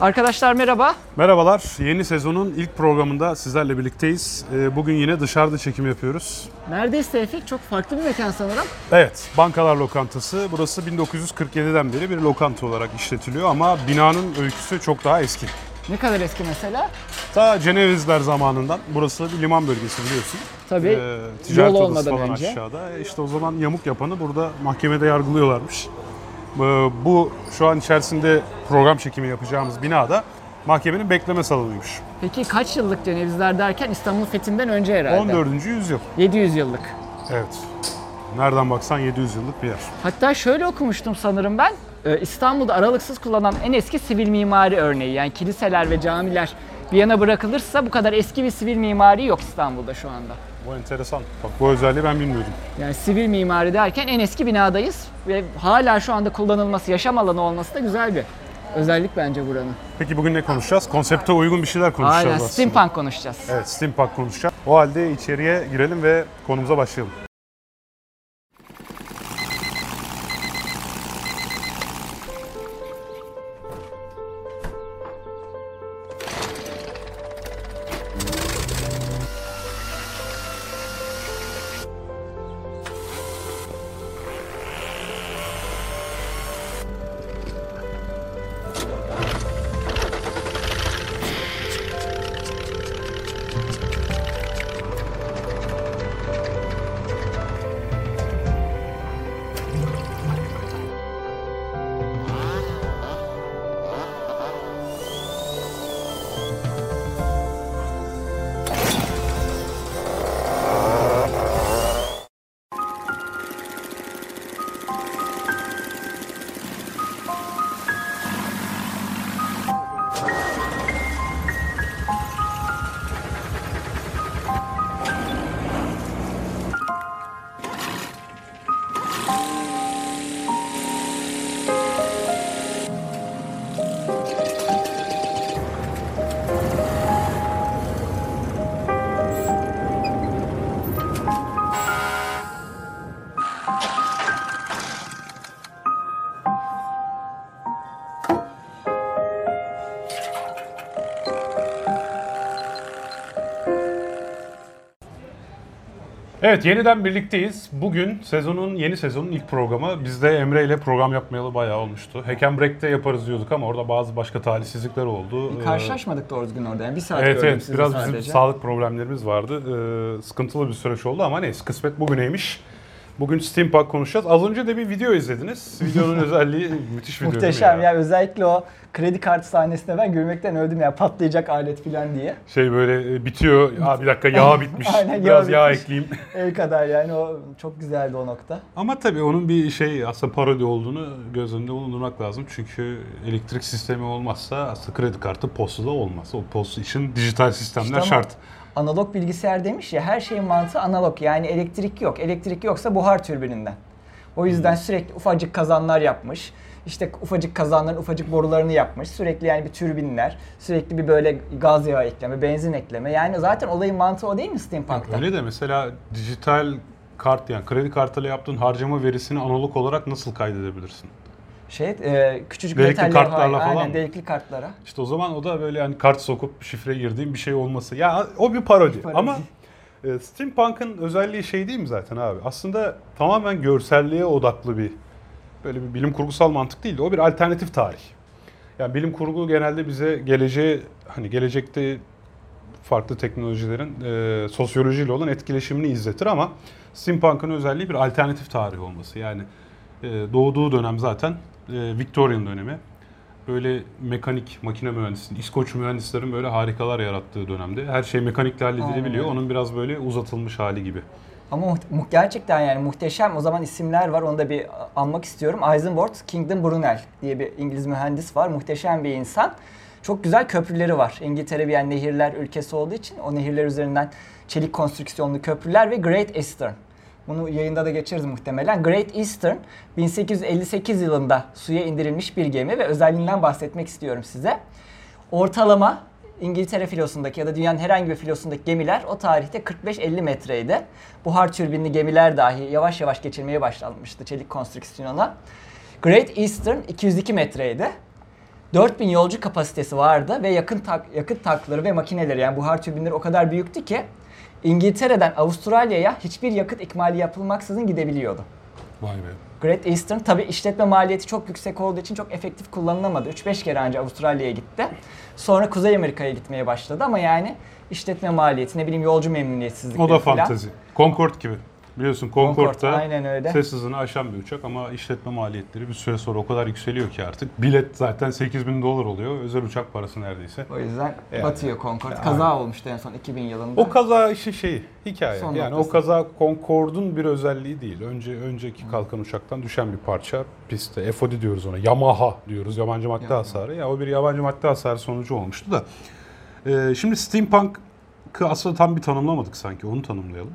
Arkadaşlar merhaba. Merhabalar. Yeni sezonun ilk programında sizlerle birlikteyiz. Ee, Bugün yine dışarıda çekim yapıyoruz. Neredeyiz Tevfik? Çok farklı bir mekan sanırım. Evet, Bankalar Lokantası. Burası 1947'den beri bir lokanta olarak işletiliyor ama binanın öyküsü çok daha eski. Ne kadar eski mesela? Ta Cenevizler zamanından. Burası bir liman bölgesi biliyorsun. Tabii Ee, ticaret yol odası olmadan falan önce. aşağıda. E İşte o zaman yamuk yapanı burada mahkemede yargılıyorlarmış. Ee, Bu şu an içerisinde program çekimi yapacağımız binada mahkemenin bekleme salonuymuş. Peki kaç yıllık Cenevizler derken İstanbul Fethi'nden önce herhalde. 14. yüzyıl. 700 yıllık. Evet. Nereden baksan 700 yıllık bir yer. Hatta şöyle okumuştum sanırım ben. Ee, İstanbul'da aralıksız kullanılan en eski sivil mimari örneği. Yani kiliseler ve camiler bir yana bırakılırsa bu kadar eski bir sivil mimari yok İstanbul'da şu anda. Bu enteresan. Bak bu özelliği ben bilmiyordum. Yani sivil mimari derken en eski binadayız ve hala şu anda kullanılması, yaşam alanı olması da güzel bir özellik bence buranın. Peki bugün ne konuşacağız? Konsepte uygun bir şeyler konuşacağız Aynen aslında. steampunk konuşacağız. Evet, steampunk konuşacağız. O halde içeriye girelim ve konumuza başlayalım. Evet, yeniden birlikteyiz. Bugün sezonun, yeni sezonun ilk programı. Biz de Emre ile program yapmayalı bayağı olmuştu. Hack and Break'te yaparız diyorduk ama orada bazı başka talihsizlikler oldu. Ee, Karşılaşmadık doğru düzgün orada. Yani bir saat Evet gördüm evet sizi biraz sadece. bizim sağlık problemlerimiz vardı. Ee, sıkıntılı bir süreç oldu ama neyse kısmet bugüneymiş. Bugün Steampunk konuşacağız. Az önce de bir video izlediniz. Videonun özelliği müthiş video Muhteşem ya? ya özellikle o kredi kartı sahnesinde ben gülmekten öldüm ya patlayacak alet falan diye. Şey böyle e, bitiyor. Aa bir dakika yağ bitmiş. Aynen, Biraz yağ yağ bitmiş. ekleyeyim. El kadar yani o çok güzeldi o nokta. Ama tabii onun bir şey aslında parodi olduğunu göz önünde bulundurmak lazım. Çünkü elektrik sistemi olmazsa aslında kredi kartı postu da olmaz. O post için dijital sistemler İşte ama şart. Analog bilgisayar demiş ya her şeyin mantığı analog yani elektrik yok. Elektrik yoksa buhar türbininden. O yüzden sürekli ufacık kazanlar yapmış. İşte ufacık kazanların ufacık borularını yapmış. Sürekli yani bir türbinler, sürekli bir böyle gaz yağı ekleme, benzin ekleme. Yani zaten olayın mantığı o değil mi steampunk'ta? Öyle de mesela dijital kart yani kredi kartıyla yaptığın harcama verisini analog olarak nasıl kaydedebilirsin? Şey, e, küçücük Delikli kartlarla falan Aynen delikli kartlara. İşte o zaman o da böyle yani kart sokup şifre girdiğim bir şey olması. Ya o bir parodi. parodi. Ama e, steampunk'ın özelliği şey değil mi zaten abi? Aslında tamamen görselliğe odaklı bir böyle bir bilim kurgusal mantık değil de o bir alternatif tarih. Yani bilim kurgu genelde bize geleceğe hani gelecekte farklı teknolojilerin e, sosyolojiyle olan etkileşimini izletir ama steampunk'ın özelliği bir alternatif tarih olması. Yani doğduğu dönem zaten e, Victorian dönemi. Böyle mekanik, makine mühendisliği, İskoç mühendislerin böyle harikalar yarattığı dönemde. Her şey mekanikle halledilebiliyor. Aynen. Onun biraz böyle uzatılmış hali gibi. Ama mu- gerçekten yani muhteşem o zaman isimler var onu da bir anmak istiyorum. Eisenborg Kingdom Brunel diye bir İngiliz mühendis var. Muhteşem bir insan. Çok güzel köprüleri var. İngiltere bir yani nehirler ülkesi olduğu için o nehirler üzerinden çelik konstrüksiyonlu köprüler ve Great Eastern. Bunu yayında da geçeriz muhtemelen. Great Eastern 1858 yılında suya indirilmiş bir gemi ve özelliğinden bahsetmek istiyorum size. Ortalama İngiltere filosundaki ya da dünyanın herhangi bir filosundaki gemiler o tarihte 45-50 metreydi. Buhar türbinli gemiler dahi yavaş yavaş geçirmeye başlanmıştı çelik konstrüksiyona. Great Eastern 202 metreydi. 4000 yolcu kapasitesi vardı ve yakın tak, yakıt tankları ve makineleri yani buhar türbinleri o kadar büyüktü ki İngiltere'den Avustralya'ya hiçbir yakıt ikmali yapılmaksızın gidebiliyordu. Vay be. Great Eastern tabi işletme maliyeti çok yüksek olduğu için çok efektif kullanılamadı. 3-5 kere önce Avustralya'ya gitti. Sonra Kuzey Amerika'ya gitmeye başladı ama yani işletme maliyeti ne bileyim yolcu memnuniyetsizlikleri O da falan. fantezi. Concorde gibi. Biliyorsun Concorde'da Concorde, aynen öyle. ses hızını aşan bir uçak ama işletme maliyetleri bir süre sonra o kadar yükseliyor ki artık. Bilet zaten 8 bin dolar oluyor. Özel uçak parası neredeyse. O yüzden Yani. batıyor Concorde. Yani. Kaza olmuştu en son 2000 yılında. O kaza işi şeyi, hikaye. Son yani noktası. o kaza Concorde'un bir özelliği değil. Önce önceki kalkan uçaktan düşen bir parça pistte. FOD diyoruz ona. Yamaha diyoruz. Yabancı madde Yamaha. hasarı. Ya o bir yabancı madde hasarı sonucu olmuştu da. Ee, şimdi steampunk'ı aslında tam bir tanımlamadık sanki. Onu tanımlayalım.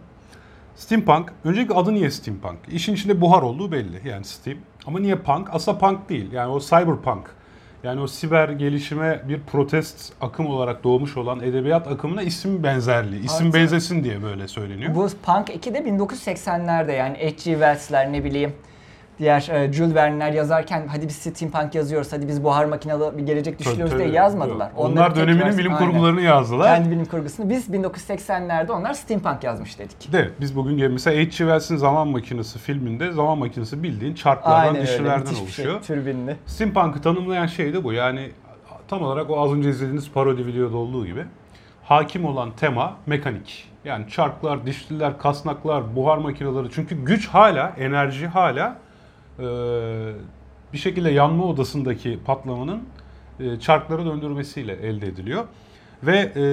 Steampunk, öncelikle adı niye steampunk? İşin içinde buhar olduğu belli. Yani steam. Ama niye punk? Aslında punk değil. Yani o cyberpunk. Yani o siber gelişime bir protest akım olarak doğmuş olan edebiyat akımına isim benzerliği. isim Evet. benzesin diye böyle söyleniyor. Bu Punk 2 de 1980'lerde yani H.G. Wells'ler ne bileyim diğer e, Jules Verne'ler yazarken hadi biz steampunk yazıyoruz, hadi biz buhar makinalı bir gelecek düşünüyoruz diye yazmadılar. Onlar Onları döneminin tekrar- bilim Aynen. kurgularını yazdılar. Kendi bilim kurgusunu. Biz 1980'lerde onlar steampunk yazmış dedik. De biz bugün mesela H.G. Wells'in Zaman Makinesi filminde zaman makinesi bildiğin çarklardan, Aynen öyle. bir şey. oluşuyor. Türbinli. Steampunk'ı tanımlayan şey de bu. Yani tam olarak o az önce izlediğiniz parodi videoda olduğu gibi hakim olan tema mekanik. Yani çarklar, dişliler, kasnaklar, buhar makineleri. Çünkü güç hala, enerji hala bir şekilde yanma odasındaki patlamanın e, çarkları döndürmesiyle elde ediliyor. Ve e,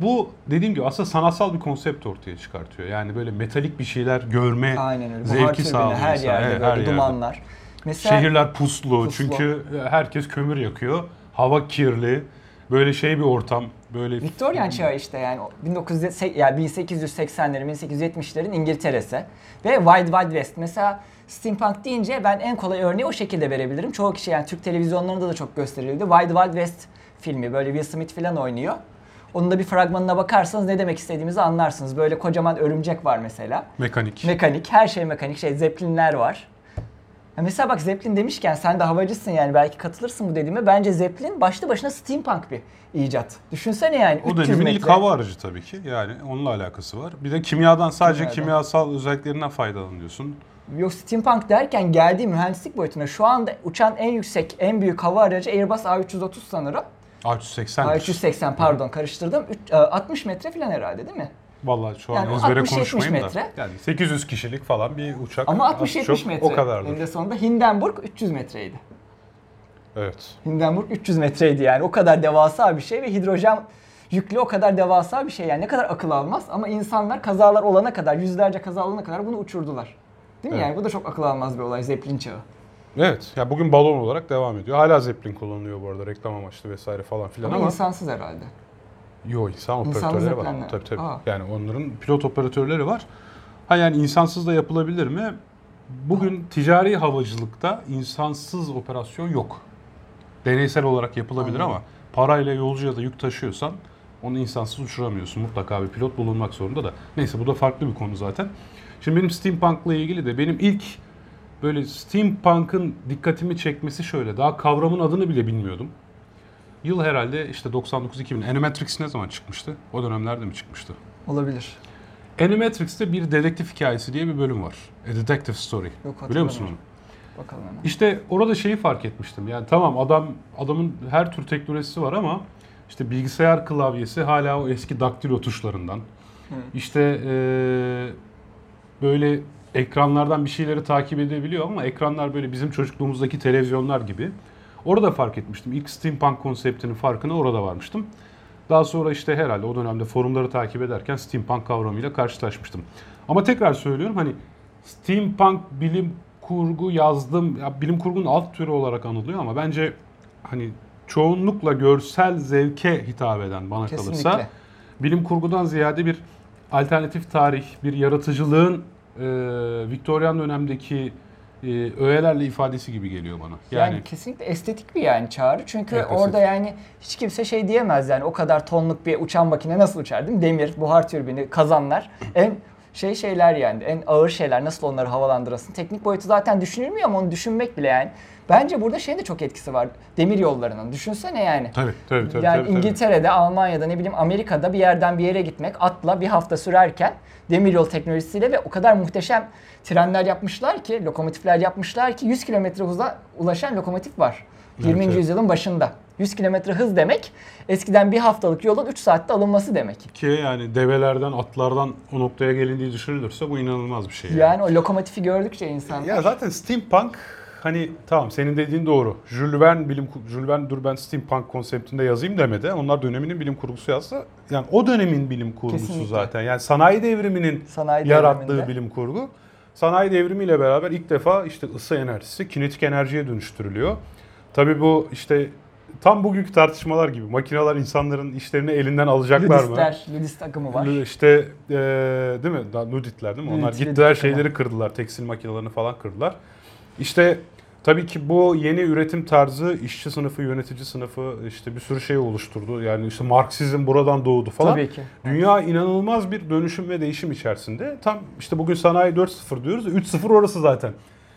bu dediğim gibi aslında sanatsal bir konsept ortaya çıkartıyor. Yani böyle metalik bir şeyler görme Aynen öyle. Zevki türbini sağlıyor. her yerde Evet, böyle her yerde. dumanlar. Mesela Şehirler puslu, Puslu. çünkü herkes kömür yakıyor. Hava kirli. Böyle şey bir ortam. Böyle Victorian çağı işte yani o 1900 yani 1880'lerin 1870'lerin İngiltere'si ve Wild Wild West. Mesela steampunk deyince ben en kolay örneği o şekilde verebilirim. Çoğu kişi yani Türk televizyonlarında da çok gösterildi. Wild Wild West filmi böyle Will Smith falan oynuyor. Onun da bir fragmanına bakarsanız ne demek istediğimizi anlarsınız. Böyle kocaman örümcek var mesela. mekanik. Mekanik, her şey mekanik. Şey Zeppelinler var. Ya mesela bak Zeppelin demişken sen de havacısın yani belki katılırsın bu dediğime. Bence Zeppelin başlı başına steampunk bir icat. Düşünsene yani o 300 dönemin metre. ilk hava aracı tabii ki. Yani onunla alakası var. Bir de kimyadan sadece Kimyadan. kimyasal özelliklerinden faydalanıyorsun. Yok steampunk derken geldiği mühendislik boyutuna şu anda uçan en yüksek, en büyük hava aracı Airbus A330 sanırım. A380. A380 pardon karıştırdım. Üç- e, 60 metre falan herhalde değil mi? Vallahi şu an Yani ezbere 60-70 konuşmayayım da. metre. Yani 800 kişilik falan bir uçak. Ama Az 60-70 çok metre. O kadardır. Eninde sonunda Hindenburg 300 metreydi. Evet. Hindenburg 300 metreydi yani. O kadar devasa bir şey ve hidrojen yüklü o kadar devasa bir şey. Yani ne kadar akıl almaz ama insanlar kazalar olana kadar, yüzlerce kaza olana kadar bunu uçurdular. Değil mi Evet. yani? Bu da çok akıl almaz bir olay Zeppelin çağı. Evet. Ya bugün balon olarak devam ediyor. Hala Zeppelin kullanılıyor bu arada reklam amaçlı vesaire falan filan Ama, ama, insansız herhalde. Yo insan operatörleri var. Tabii tabii. Aa. Yani onların pilot operatörleri var. Ha yani insansız da yapılabilir mi? Bugün ticari havacılıkta insansız operasyon yok. Deneysel olarak yapılabilir Anladım. ama parayla yolcu ya da yük taşıyorsan onu insansız uçuramıyorsun. Mutlaka bir pilot bulunmak zorunda da. Neyse bu da farklı bir konu zaten. Şimdi benim steampunk'la ilgili de benim ilk böyle steampunk'ın dikkatimi çekmesi şöyle. Daha kavramın adını bile bilmiyordum. Yıl herhalde işte 99-2000. Animatrix ne zaman çıkmıştı? O dönemlerde mi çıkmıştı? Olabilir. Animatrix'te bir dedektif hikayesi diye bir bölüm var. A Detective Story. Yok, Biliyor musun onu? Bakalım hemen. İşte orada şeyi fark etmiştim. Yani tamam adam adamın her tür teknolojisi var ama işte bilgisayar klavyesi hala o eski daktilo tuşlarından. İşte eee, böyle ekranlardan bir şeyleri takip edebiliyor ama ekranlar böyle bizim çocukluğumuzdaki televizyonlar gibi. Orada fark etmiştim. İlk steampunk konseptinin farkına orada varmıştım. Daha sonra işte herhalde o dönemde forumları takip ederken steampunk kavramıyla karşılaşmıştım. Ama tekrar söylüyorum hani steampunk bilim kurgu yazdım. Ya bilim kurgunun alt türü olarak anılıyor ama bence hani çoğunlukla görsel zevke hitap eden bana kalırsa Kesinlikle. bilim kurgudan ziyade bir alternatif tarih, bir yaratıcılığın e, Viktoryan dönemdeki e, öğelerle ifadesi gibi geliyor bana. Yani, Yani, kesinlikle estetik bir yani çağrı. Çünkü Evet, orada estetik. yani hiç kimse şey diyemez yani o kadar tonluk bir uçan makine nasıl uçar değil mi? Demir, buhar türbini, kazanlar en şey şeyler yani en ağır şeyler nasıl onları havalandırasın. Teknik boyutu zaten düşünülmüyor ama onu düşünmek bile yani Bence burada şeyin de çok etkisi var. Demir yollarının. Düşünsene yani. Tabii tabii tabii. yani tabii, tabii. İngiltere'de, Almanya'da ne bileyim Amerika'da bir yerden bir yere gitmek atla bir hafta sürerken demiryol teknolojisiyle ve o kadar muhteşem trenler yapmışlar ki, lokomotifler yapmışlar ki 100 kilometre hıza ulaşan lokomotif var. 20. evet. yüzyılın başında. 100 kilometre hız demek eskiden bir haftalık yolun 3 saatte alınması demek. Ki yani develerden, atlardan o noktaya gelindiği düşünülürse bu inanılmaz bir şey. Yani o lokomotifi gördükçe insan Ya zaten steampunk hani tamam senin dediğin doğru. Jules Verne bilim Jules Verne dur ben steampunk konseptinde yazayım demedi. Onlar döneminin bilim kurgusu yazsa yani o dönemin bilim kurgusu Kesinlikle. zaten. Yani sanayi devriminin Sanayi yarattığı devriminde. bilim kurgu. Sanayi devrimiyle beraber ilk defa işte ısı enerjisi kinetik enerjiye dönüştürülüyor. Tabii bu işte tam bugünkü tartışmalar gibi makineler insanların işlerini elinden alacaklar mı? Ludistler, Ludist akımı var. İşte eee değil mi? Daha Nuditler değil mi? Onlar Evet, gittiler Nudit şeyleri kırdılar. Tekstil makinelerini falan kırdılar. İşte tabii ki bu yeni üretim tarzı işçi sınıfı, yönetici sınıfı işte bir sürü şey oluşturdu. Yani işte Marksizm buradan doğdu falan. Tabii ki. Dünya inanılmaz bir dönüşüm ve değişim içerisinde. Tam işte bugün sanayi 4.0 diyoruz. 3.0 orası zaten.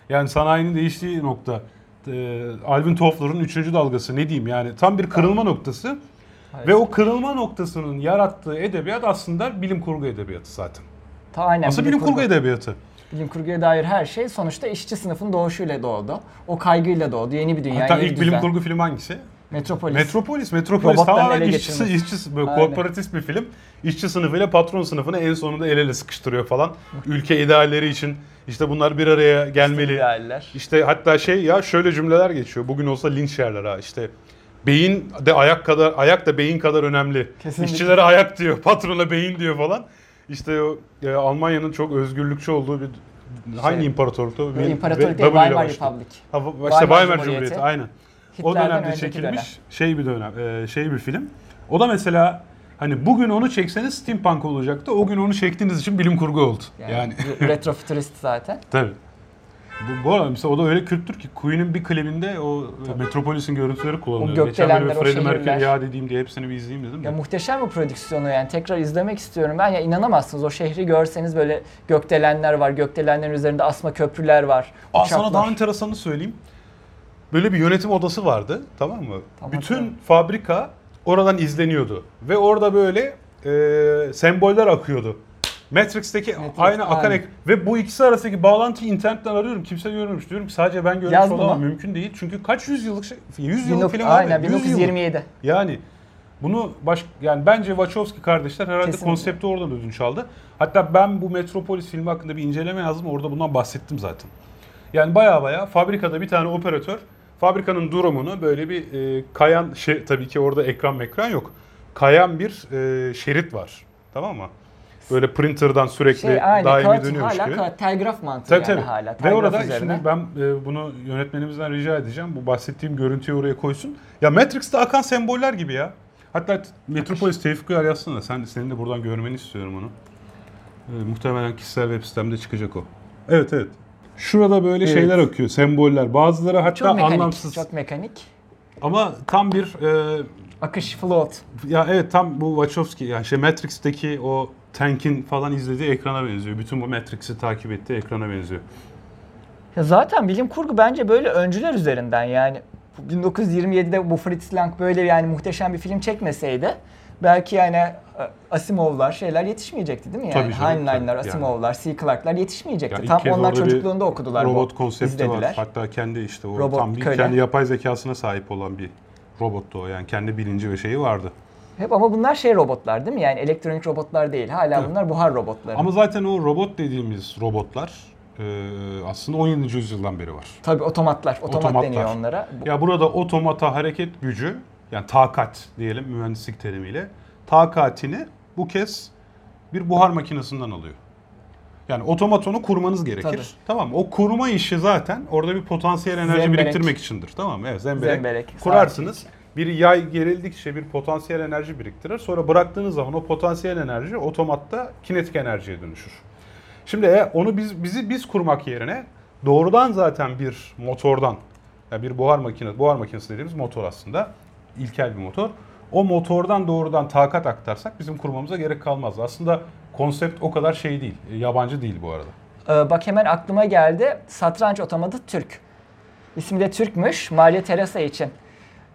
Yani sanayinin değiştiği nokta. Eee Alvin Toffler'ın 3. dalgası ne diyeyim yani tam bir kırılma noktası. Evet. Ve o kırılma noktasının yarattığı edebiyat aslında bilim kurgu edebiyatı zaten. Ta aynen Aslında bilim kurgu edebiyatı. Bilim kurguya dair her şey sonuçta işçi sınıfın doğuşuyla doğdu. O kaygıyla doğdu. Yeni bir dünya, Hatta yeni ilk bir bilim düzen. kurgu film hangisi? Metropolis. Metropolis. Metropolis Robotların tamamen ele işçi, böyle Aynen. korporatist bir film. İşçi sınıfıyla patron sınıfını en sonunda el ele sıkıştırıyor falan. Ülke idealleri için işte bunlar bir araya gelmeli. idealler. İşte hatta şey ya şöyle cümleler geçiyor. Bugün olsa linç yerler ha işte. Beyin de ayak kadar ayak da beyin kadar önemli. Kesinlikle. İşçilere ayak diyor, patrona beyin diyor falan. İşte o e, Almanya'nın çok özgürlükçü olduğu bir hangi imparatorluktu? Ve Bir- İmparatorluk değil, Weimar. Republic. Ha, işte Weimar Weimar Cumhuriyeti. Aynen. O Hitler'den dönemde önceki çekilmiş dönem. şey bir dönem, e, şey bir film. O da mesela hani bugün onu çekseniz steampunk olacaktı. O gün onu çektiğiniz için bilim kurgu oldu. Yani, Yani, re- retrofuturist zaten. tabii. Bu, bu arada mesela o da öyle kültür ki Queen'in bir klibinde o Metropolis'in görüntüleri kullanılıyor. O Geçen böyle bir Freddie Mercury ya dediğim diye hepsini bir izleyeyim dedim. Ya de. muhteşem bir prodüksiyonu yani tekrar izlemek istiyorum ben. Ya inanamazsınız o şehri görseniz böyle gökdelenler var. Gökdelenlerin üzerinde asma köprüler var. Aa, sana daha enteresanını söyleyeyim. Böyle bir yönetim odası vardı tamam mı? Tamam, Bütün tamam. fabrika oradan izleniyordu. Ve orada böyle e, semboller akıyordu. Matrix'teki Matrix, aynı akan aynen. ek ve bu ikisi arasındaki bağlantıyı internetten arıyorum. Kimse görmemiş. Diyorum ki sadece ben görmüş Yaz olamam. bunu. Mümkün değil. Çünkü kaç yüzyıllık şey? 100 yıllık 19 film aynen. 100 yıllık. 1927. Yani bunu baş yani bence Wachowski kardeşler herhalde Kesinlikle. konsepti oradan ödünç aldı. Hatta ben bu Metropolis filmi hakkında bir inceleme yazdım. Orada bundan bahsettim zaten. Yani baya baya fabrikada bir tane operatör fabrikanın durumunu böyle bir e, kayan şey tabii ki orada ekran mekran yok. Kayan bir e, şerit var. Tamam mı? Böyle printer'dan sürekli Şey aynı daimi kağıt dönüyormuş hala gibi. kağıt, telgraf mantığı Tabii yani tabii. hala. Ve orada üzerine. şimdi ben e, bunu yönetmenimizden rica edeceğim. Bu bahsettiğim görüntüyü oraya koysun. Ya Matrix'te akan semboller gibi ya. Hatta Metropolis Tevfik Uyar yazsana. Sen, senin de buradan görmeni istiyorum onu. E, muhtemelen kişisel web sitemde çıkacak o. Evet evet. Şurada böyle Evet. şeyler akıyor, semboller. Bazıları hatta çok mekanik, anlamsız. çok mekanik. Ama tam bir e, Akış, float. ya evet tam bu Wachowski yani şey Matrix'teki o tank'in falan izlediği ekrana benziyor. Bütün bu Matrix'i takip ettiği ekrana benziyor. Ya zaten bilim kurgu bence böyle öncüler üzerinden yani 1927'de bu Fritz Lang böyle yani muhteşem bir film çekmeseydi belki yani e, Asimov'lar şeyler yetişmeyecekti değil mi yani? Tabii. Asimov'lar, C. Clarke'lar yetişmeyecekti. Ya ilk Tam onlar çocukluğunda okudular robot bu. konsepti izlediler. var. Hatta kendi işte o Robot tam bir köle. kendi yapay zekasına sahip olan bir robottu o. Yani kendi bilinci ve şeyi vardı. Hep ama bunlar şey robotlar değil mi? Yani elektronik robotlar değil. Hala Evet. bunlar buhar robotları. Ama zaten o robot dediğimiz robotlar e, aslında 17. yüzyıldan beri var. Tabii otomatlar. Otomat Otomatlar. deniyor onlara. Ya burada otomata hareket gücü yani takat diyelim mühendislik terimiyle takatini bu kez bir buhar makinesinden alıyor. Yani otomatonu kurmanız gerekir. Tabii. Tamam? O kurma işi zaten orada bir potansiyel enerji Zemberek. biriktirmek içindir. Tamam mı? Evet zemberek. Zemberek, Kurarsınız. Bir yay gerildikçe bir potansiyel enerji biriktirir. Sonra bıraktığınız zaman o potansiyel enerji otomatta kinetik enerjiye dönüşür. Şimdi e, onu biz bizi biz kurmak yerine doğrudan zaten bir motordan yani bir buhar makinesi, buhar makinesi dediğimiz motor aslında ilkel bir motor. O motordan doğrudan takat aktarsak bizim kurmamıza gerek kalmaz. Aslında konsept o kadar şey değil, e, yabancı değil bu arada. Ee, bak hemen aklıma geldi. Satranç otomatı Türk. İsmi de Türkmüş. Maria Teresa için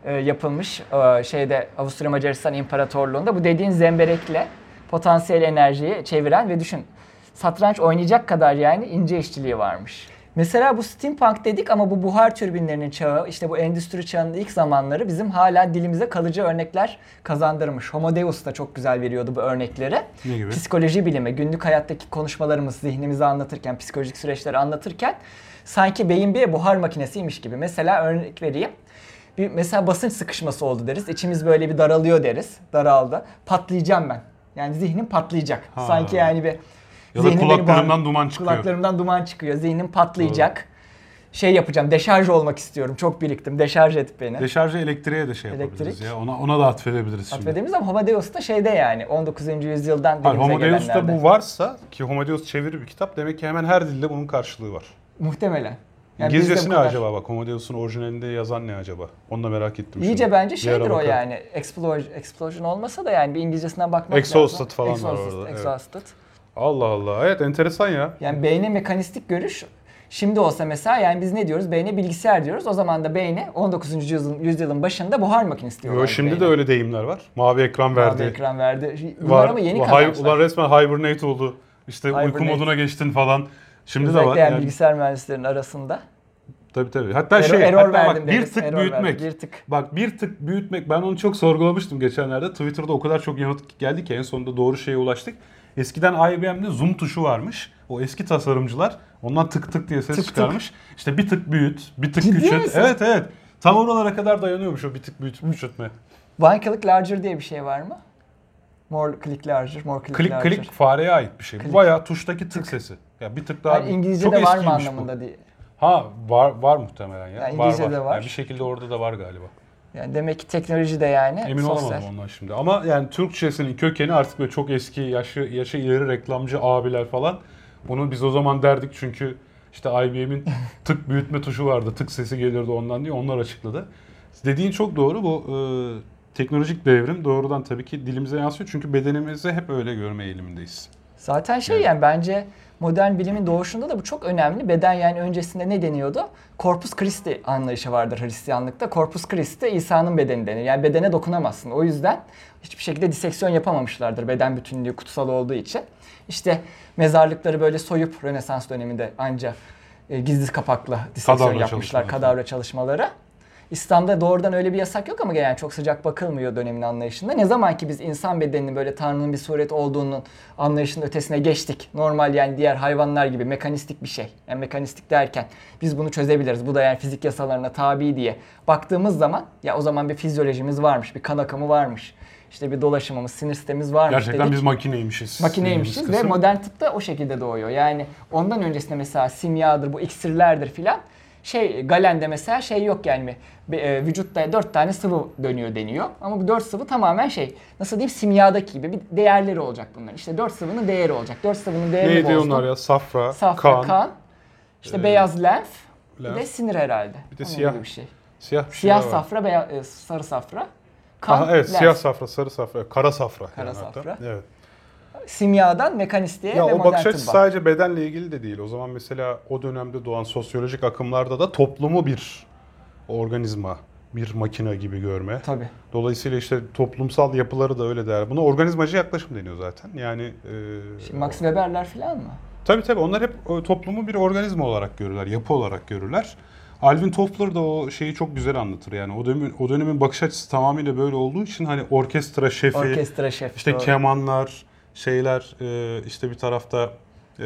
e, yapılmış e, şeyde Avusturya Macaristan İmparatorluğu'nda. Bu dediğin zemberekle potansiyel enerjiyi çeviren ve düşün satranç oynayacak kadar yani ince işçiliği varmış. Mesela bu steampunk dedik ama bu buhar türbinlerinin çağı, işte bu endüstri çağının ilk zamanları bizim hala dilimize kalıcı örnekler kazandırmış. Homo Deus da çok güzel veriyordu bu örnekleri. Ne gibi? Psikoloji bilimi, günlük hayattaki konuşmalarımız, zihnimizi anlatırken, psikolojik süreçleri anlatırken sanki beyin bir buhar makinesiymiş gibi. Mesela örnek vereyim. Bir mesela basınç sıkışması oldu deriz. İçimiz böyle bir daralıyor deriz. Daraldı. Patlayacağım ben. Yani zihnim patlayacak. Ha. Sanki yani bir Ya da kulaklarımdan duman çıkıyor. Kulaklarımdan duman çıkıyor. Zihnim patlayacak. Şey yapacağım. Deşarj olmak istiyorum. Çok biriktim. Deşarj et beni. Deşarjı elektriğe de şey yapabiliriz Elektrik. ya. Ona ona da atfedebiliriz şimdi. Atfediğimiz ama Homo Deus da şeyde yani 19. yüzyıldan Hayır, dilimize Homo Deus'ta gelenlerde. bu varsa ki Homo Deus çeviri bir kitap demek ki hemen her dilde bunun karşılığı var. Muhtemelen. Yani İngilizcesi ne kadar. acaba bak Homo Deus'un orijinalinde yazan ne acaba? Onu da merak ettim. İyice şimdi. bence şeydir o yani. Explosion, explosion olmasa da yani bir İngilizcesinden bakmak Exhausted lazım. falan var Exhausted, orada, evet. Exhausted. Allah Allah. Evet enteresan ya. Yani beyne mekanistik görüş şimdi olsa mesela yani biz ne diyoruz? Beyne bilgisayar diyoruz. O zaman da beyne 19. yüzyılın, yüzyılın başında buhar makinesi diyorlar. Yo, şimdi beyne. de öyle deyimler var. Mavi ekran verdi. Mavi ekran verdi. Bunlar var. ama yeni kazançlar. Ulan resmen hibernate oldu. İşte uyku Hibernate. moduna geçtin falan. Şimdi de Özellikle var. yani Yani, bilgisayar mühendislerinin arasında. tabii tabii. Hatta Error- şey error hatta verdim bak bir tık error büyütmek. verdim, bir tık. Bak bir tık büyütmek ben onu çok sorgulamıştım geçenlerde. Twitter'da o kadar çok yanıt geldi ki en sonunda doğru şeye ulaştık. Eskiden IBM'de zoom tuşu varmış. O eski tasarımcılar ondan tık tık diye ses Tık tık. çıkarmış. İşte bir tık büyüt, bir tık Ciddi küçült. misin? Evet evet. Tam oralara kadar dayanıyormuş o bir tık büyüt, küçültme. One click larger diye bir şey var mı? More click larger, more click, Klik larger. klik fareye ait bir şey. Bu Klik. bayağı tuştaki tık sesi. Ya bir tık daha Yani İngilizce'de çok var mı eskiymiş bu. anlamında değil. Ha var var muhtemelen ya. Yani var, İngilizce'de var. Yani bir şekilde orada da var galiba. Yani demek ki teknoloji de yani Emin sosyal. olamadım ondan şimdi. Ama yani Türkçesinin kökeni artık böyle çok eski yaşı yaşı ileri reklamcı abiler falan. Bunu biz o zaman derdik çünkü işte IBM'in tık büyütme tuşu vardı. Tık sesi gelirdi ondan diye onlar açıkladı. Dediğin çok doğru. Bu e, teknolojik devrim doğrudan tabii ki dilimize yansıyor. Çünkü bedenimizi hep öyle görme eğilimindeyiz. Zaten şey Evet. yani bence modern bilimin doğuşunda da bu çok önemli. Beden yani öncesinde ne deniyordu? Corpus Christi anlayışı vardır Hristiyanlıkta. Corpus Christi İsa'nın bedeni denir. Yani bedene dokunamazsın. O yüzden hiçbir şekilde diseksiyon yapamamışlardır beden bütünlüğü kutsal olduğu için. İşte mezarlıkları böyle soyup Rönesans döneminde anca e, gizli kapaklı diseksiyon Kadavra yapmışlar. çalışmaları. Kadavra çalışmaları. İslam'da doğrudan öyle bir yasak yok ama yani çok sıcak bakılmıyor dönemin anlayışında. Ne zaman ki biz insan bedeninin böyle Tanrı'nın bir suret olduğunun anlayışının ötesine geçtik. Normal yani diğer hayvanlar gibi mekanistik bir şey. Yani mekanistik derken biz bunu çözebiliriz. Bu da yani fizik yasalarına tabi diye baktığımız zaman ya o zaman bir fizyolojimiz varmış, bir kan akımı varmış. İşte bir dolaşımımız, sinir sistemimiz varmış Gerçekten dedik biz makineymişiz. makineymişiz ve modern tıpta o şekilde doğuyor. Yani ondan öncesinde mesela simyadır, bu iksirlerdir filan. Şey Galen'de mesela şey yok yani bir, e, vücutta dört tane sıvı dönüyor deniyor. Ama bu dört sıvı tamamen şey nasıl diyeyim simyadaki gibi bir değerleri olacak bunların. İşte dört sıvının değeri olacak. Dört sıvının değerini Neydi bozdun. onlar ya? Safra, Safra, kan, kan, işte e, beyaz lenf, bir lenf. de sinir herhalde. Bir de Onun siyah. bir şey. siyah bir Siyah var. safra, beyaz, e, sarı safra. Kan, Aha, evet lenf. siyah safra, sarı safra, kara safra. Kara yani hatta. safra. Evet. Simyadan mekanistiğe Ya ve o bakış açısı sadece bedenle ilgili de değil. O zaman mesela o dönemde doğan sosyolojik akımlarda da toplumu bir organizma, bir makine gibi görme. Tabii. Dolayısıyla işte toplumsal yapıları da öyle değer. Buna organizmacı yaklaşım deniyor zaten. Yani e, Şimdi Max Weber'ler falan mı? tabii tabii onlar hep o toplumu bir organizma olarak görürler, yapı olarak görürler. Alvin Toffler da o şeyi çok güzel anlatır. Yani o dönemin o dönemin bakış açısı tamamıyla böyle olduğu için hani orkestra şefi, Orkestra şef. işte doğru. kemanlar, şeyler, e, işte bir tarafta e,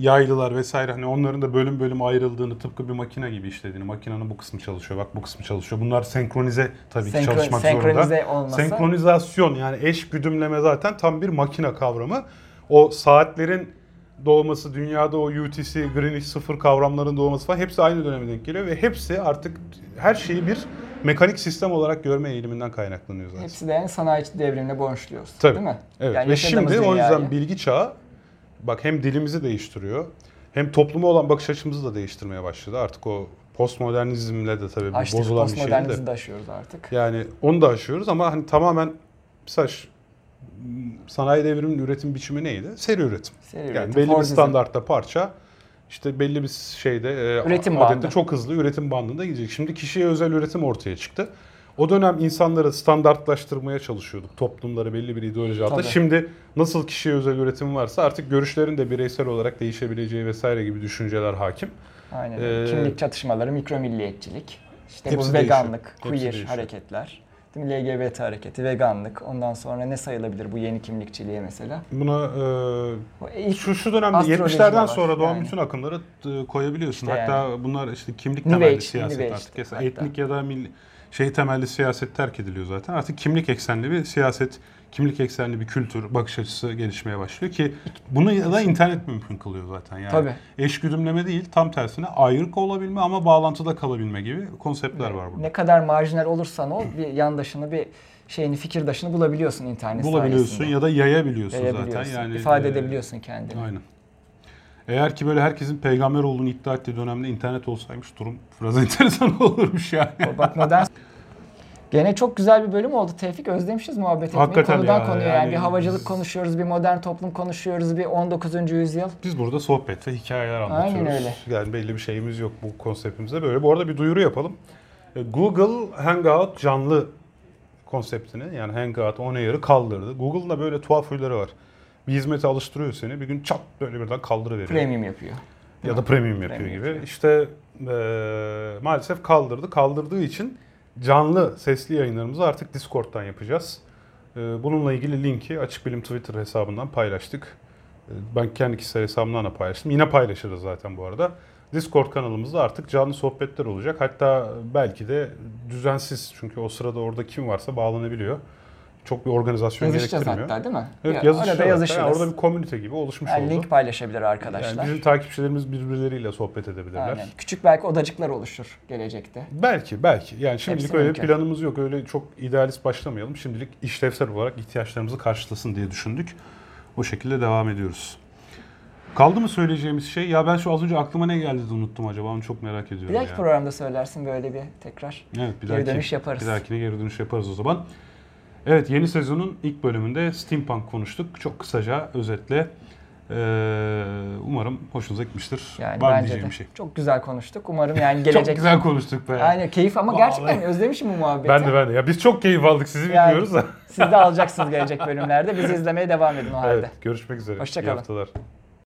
yaylılar vesaire hani onların da bölüm bölüm ayrıldığını tıpkı bir makine gibi işlediğini. Makinenin bu kısmı çalışıyor, bak bu kısmı çalışıyor. Bunlar senkronize tabii ki Senkron- çalışmak senkronize zorunda. olmasa- Senkronizasyon yani eş güdümleme zaten tam bir makine kavramı. O saatlerin doğması, dünyada o UTC, Greenwich sıfır kavramların doğması falan hepsi aynı döneme denk geliyor ve hepsi artık her şeyi bir mekanik sistem olarak görme eğiliminden kaynaklanıyor zaten. Hepsi de yani sanayi devrimine borçluyoruz. Tabii. Değil mi? Evet Yani ve şimdi o dünyayı- yüzden bilgi çağı bak hem dilimizi değiştiriyor hem topluma olan bakış açımızı da değiştirmeye başladı. Artık o postmodernizmle de tabii bir Açtık, bozulan bir şey postmodernizmi de. de aşıyoruz artık. Yani onu da aşıyoruz ama hani tamamen mesela sanayi devriminin üretim biçimi neydi? Seri üretim. Seri yani üretim, belli bir Fordizm. standartta parça işte belli bir şeyde e, Üretim adette bandı. çok hızlı üretim bandında gidecek. Şimdi kişiye özel üretim ortaya çıktı. O dönem insanları standartlaştırmaya çalışıyorduk. Toplumları belli bir ideoloji altında. Tabii. Şimdi nasıl kişiye özel üretim varsa artık görüşlerin de bireysel olarak değişebileceği vesaire gibi düşünceler hakim. Aynen. Ee. Kimlik çatışmaları, mikromilliyetçilik, işte bu değişiyor. veganlık, Hepsi queer değişiyor. hareketler, mi? LGBT hareketi, veganlık. Ondan sonra ne sayılabilir bu yeni kimlikçiliğe mesela? Buna Bu e, şu şu dönemde Astroloji de 70'lerden var sonra doğan yani. bütün akımları e, koyabiliyorsun. İşte Hatta bunlar işte kimlik temelli siyaset New artık. Hatta. etnik ya da milli şey temelli siyaset terk ediliyor zaten. Artık kimlik eksenli bir siyaset, kimlik eksenli bir kültür, bakış açısı gelişmeye başlıyor ki bunu da internet mümkün kılıyor zaten. Yani Tabii. eş güdümleme değil, tam tersine ayrık olabilme ama bağlantıda kalabilme gibi konseptler var burada. ne kadar marjinal olursan ol bir yandaşını bir şeyini fikirdaşını bulabiliyorsun internet Bulabiliyorsun sayesinde. ya da yayabiliyorsun, Yayabiliyorsun, zaten. Yani ifade e, edebiliyorsun kendini. Aynen. Eğer ki böyle herkesin peygamber olduğunu iddia ettiği dönemde internet olsaymış durum biraz enteresan olurmuş yani. Bak modern Gene çok güzel bir bölüm oldu Tevfik. Özlemişiz muhabbet etmeyi. Hakikaten Konudan ya, konuya yani, yani bir havacılık biz- konuşuyoruz, bir modern toplum konuşuyoruz, bir 19. yüzyıl. Biz burada sohbet ve hikayeler anlatıyoruz. Aynen öyle. Yani belli bir şeyimiz yok bu konseptimizde böyle. Bu arada bir duyuru yapalım. E, Google Hangout canlı konseptini yani Hangout On Air'ı kaldırdı. Google'ın da böyle tuhaf huyları var. Bir hizmete alıştırıyor seni. Bir gün çat böyle birden kaldırıveriyor. Premium yapıyor. ya da premium yapıyor Premium gibi. yapıyor. İşte eee, maalesef kaldırdı. Kaldırdığı için canlı sesli yayınlarımızı artık Discord'dan yapacağız. Eee, bununla ilgili linki Açık Bilim Twitter hesabından paylaştık. Eee, ben kendi kişisel hesabımdan da paylaştım. Yine paylaşırız zaten bu arada. Discord kanalımızda artık canlı sohbetler olacak. Hatta belki de düzensiz çünkü o sırada orada kim varsa bağlanabiliyor. Çok bir organizasyon Yazışacağız gerektirmiyor. hatta değil mi? Evet Ya, yazışacağız. Arada yazışırız. Yani orada bir komünite gibi oluşmuş Yani oldu. link paylaşabilir arkadaşlar. Yani bizim takipçilerimiz birbirleriyle sohbet edebilirler. Aynen. Küçük belki odacıklar oluşur gelecekte. Belki, belki. Yani şimdilik Hepsi öyle mümkün. planımız yok. Öyle çok idealist başlamayalım. Şimdilik işlevsel olarak ihtiyaçlarımızı karşılasın diye düşündük. O şekilde devam ediyoruz. Kaldı mı söyleyeceğimiz şey? Ya ben şu az önce aklıma ne geldi de unuttum acaba. Onu çok merak ediyorum Bir dahaki ya. programda söylersin böyle bir tekrar. Evet, bir Geri dahaki, dönüş yaparız. Bir dahakine geri dönüş yaparız o zaman. Evet, yeni sezonun ilk bölümünde steampunk konuştuk. Çok kısaca, özetle. Ee, umarım hoşunuza gitmiştir. Yani Var bence diyeceğim de. bir şey? Çok güzel konuştuk. Umarım yani gelecek... Çok güzel konuştuk be. Aynen keyif ama Vallahi. gerçekten özlemişim bu muhabbeti. Ben de ben de. Ya biz çok keyif aldık. Sizi Yani- bilmiyoruz da. Siz de alacaksınız gelecek bölümlerde. Bizi izlemeye devam edin o halde. Evet, görüşmek üzere. Hoşça İyi haftalar.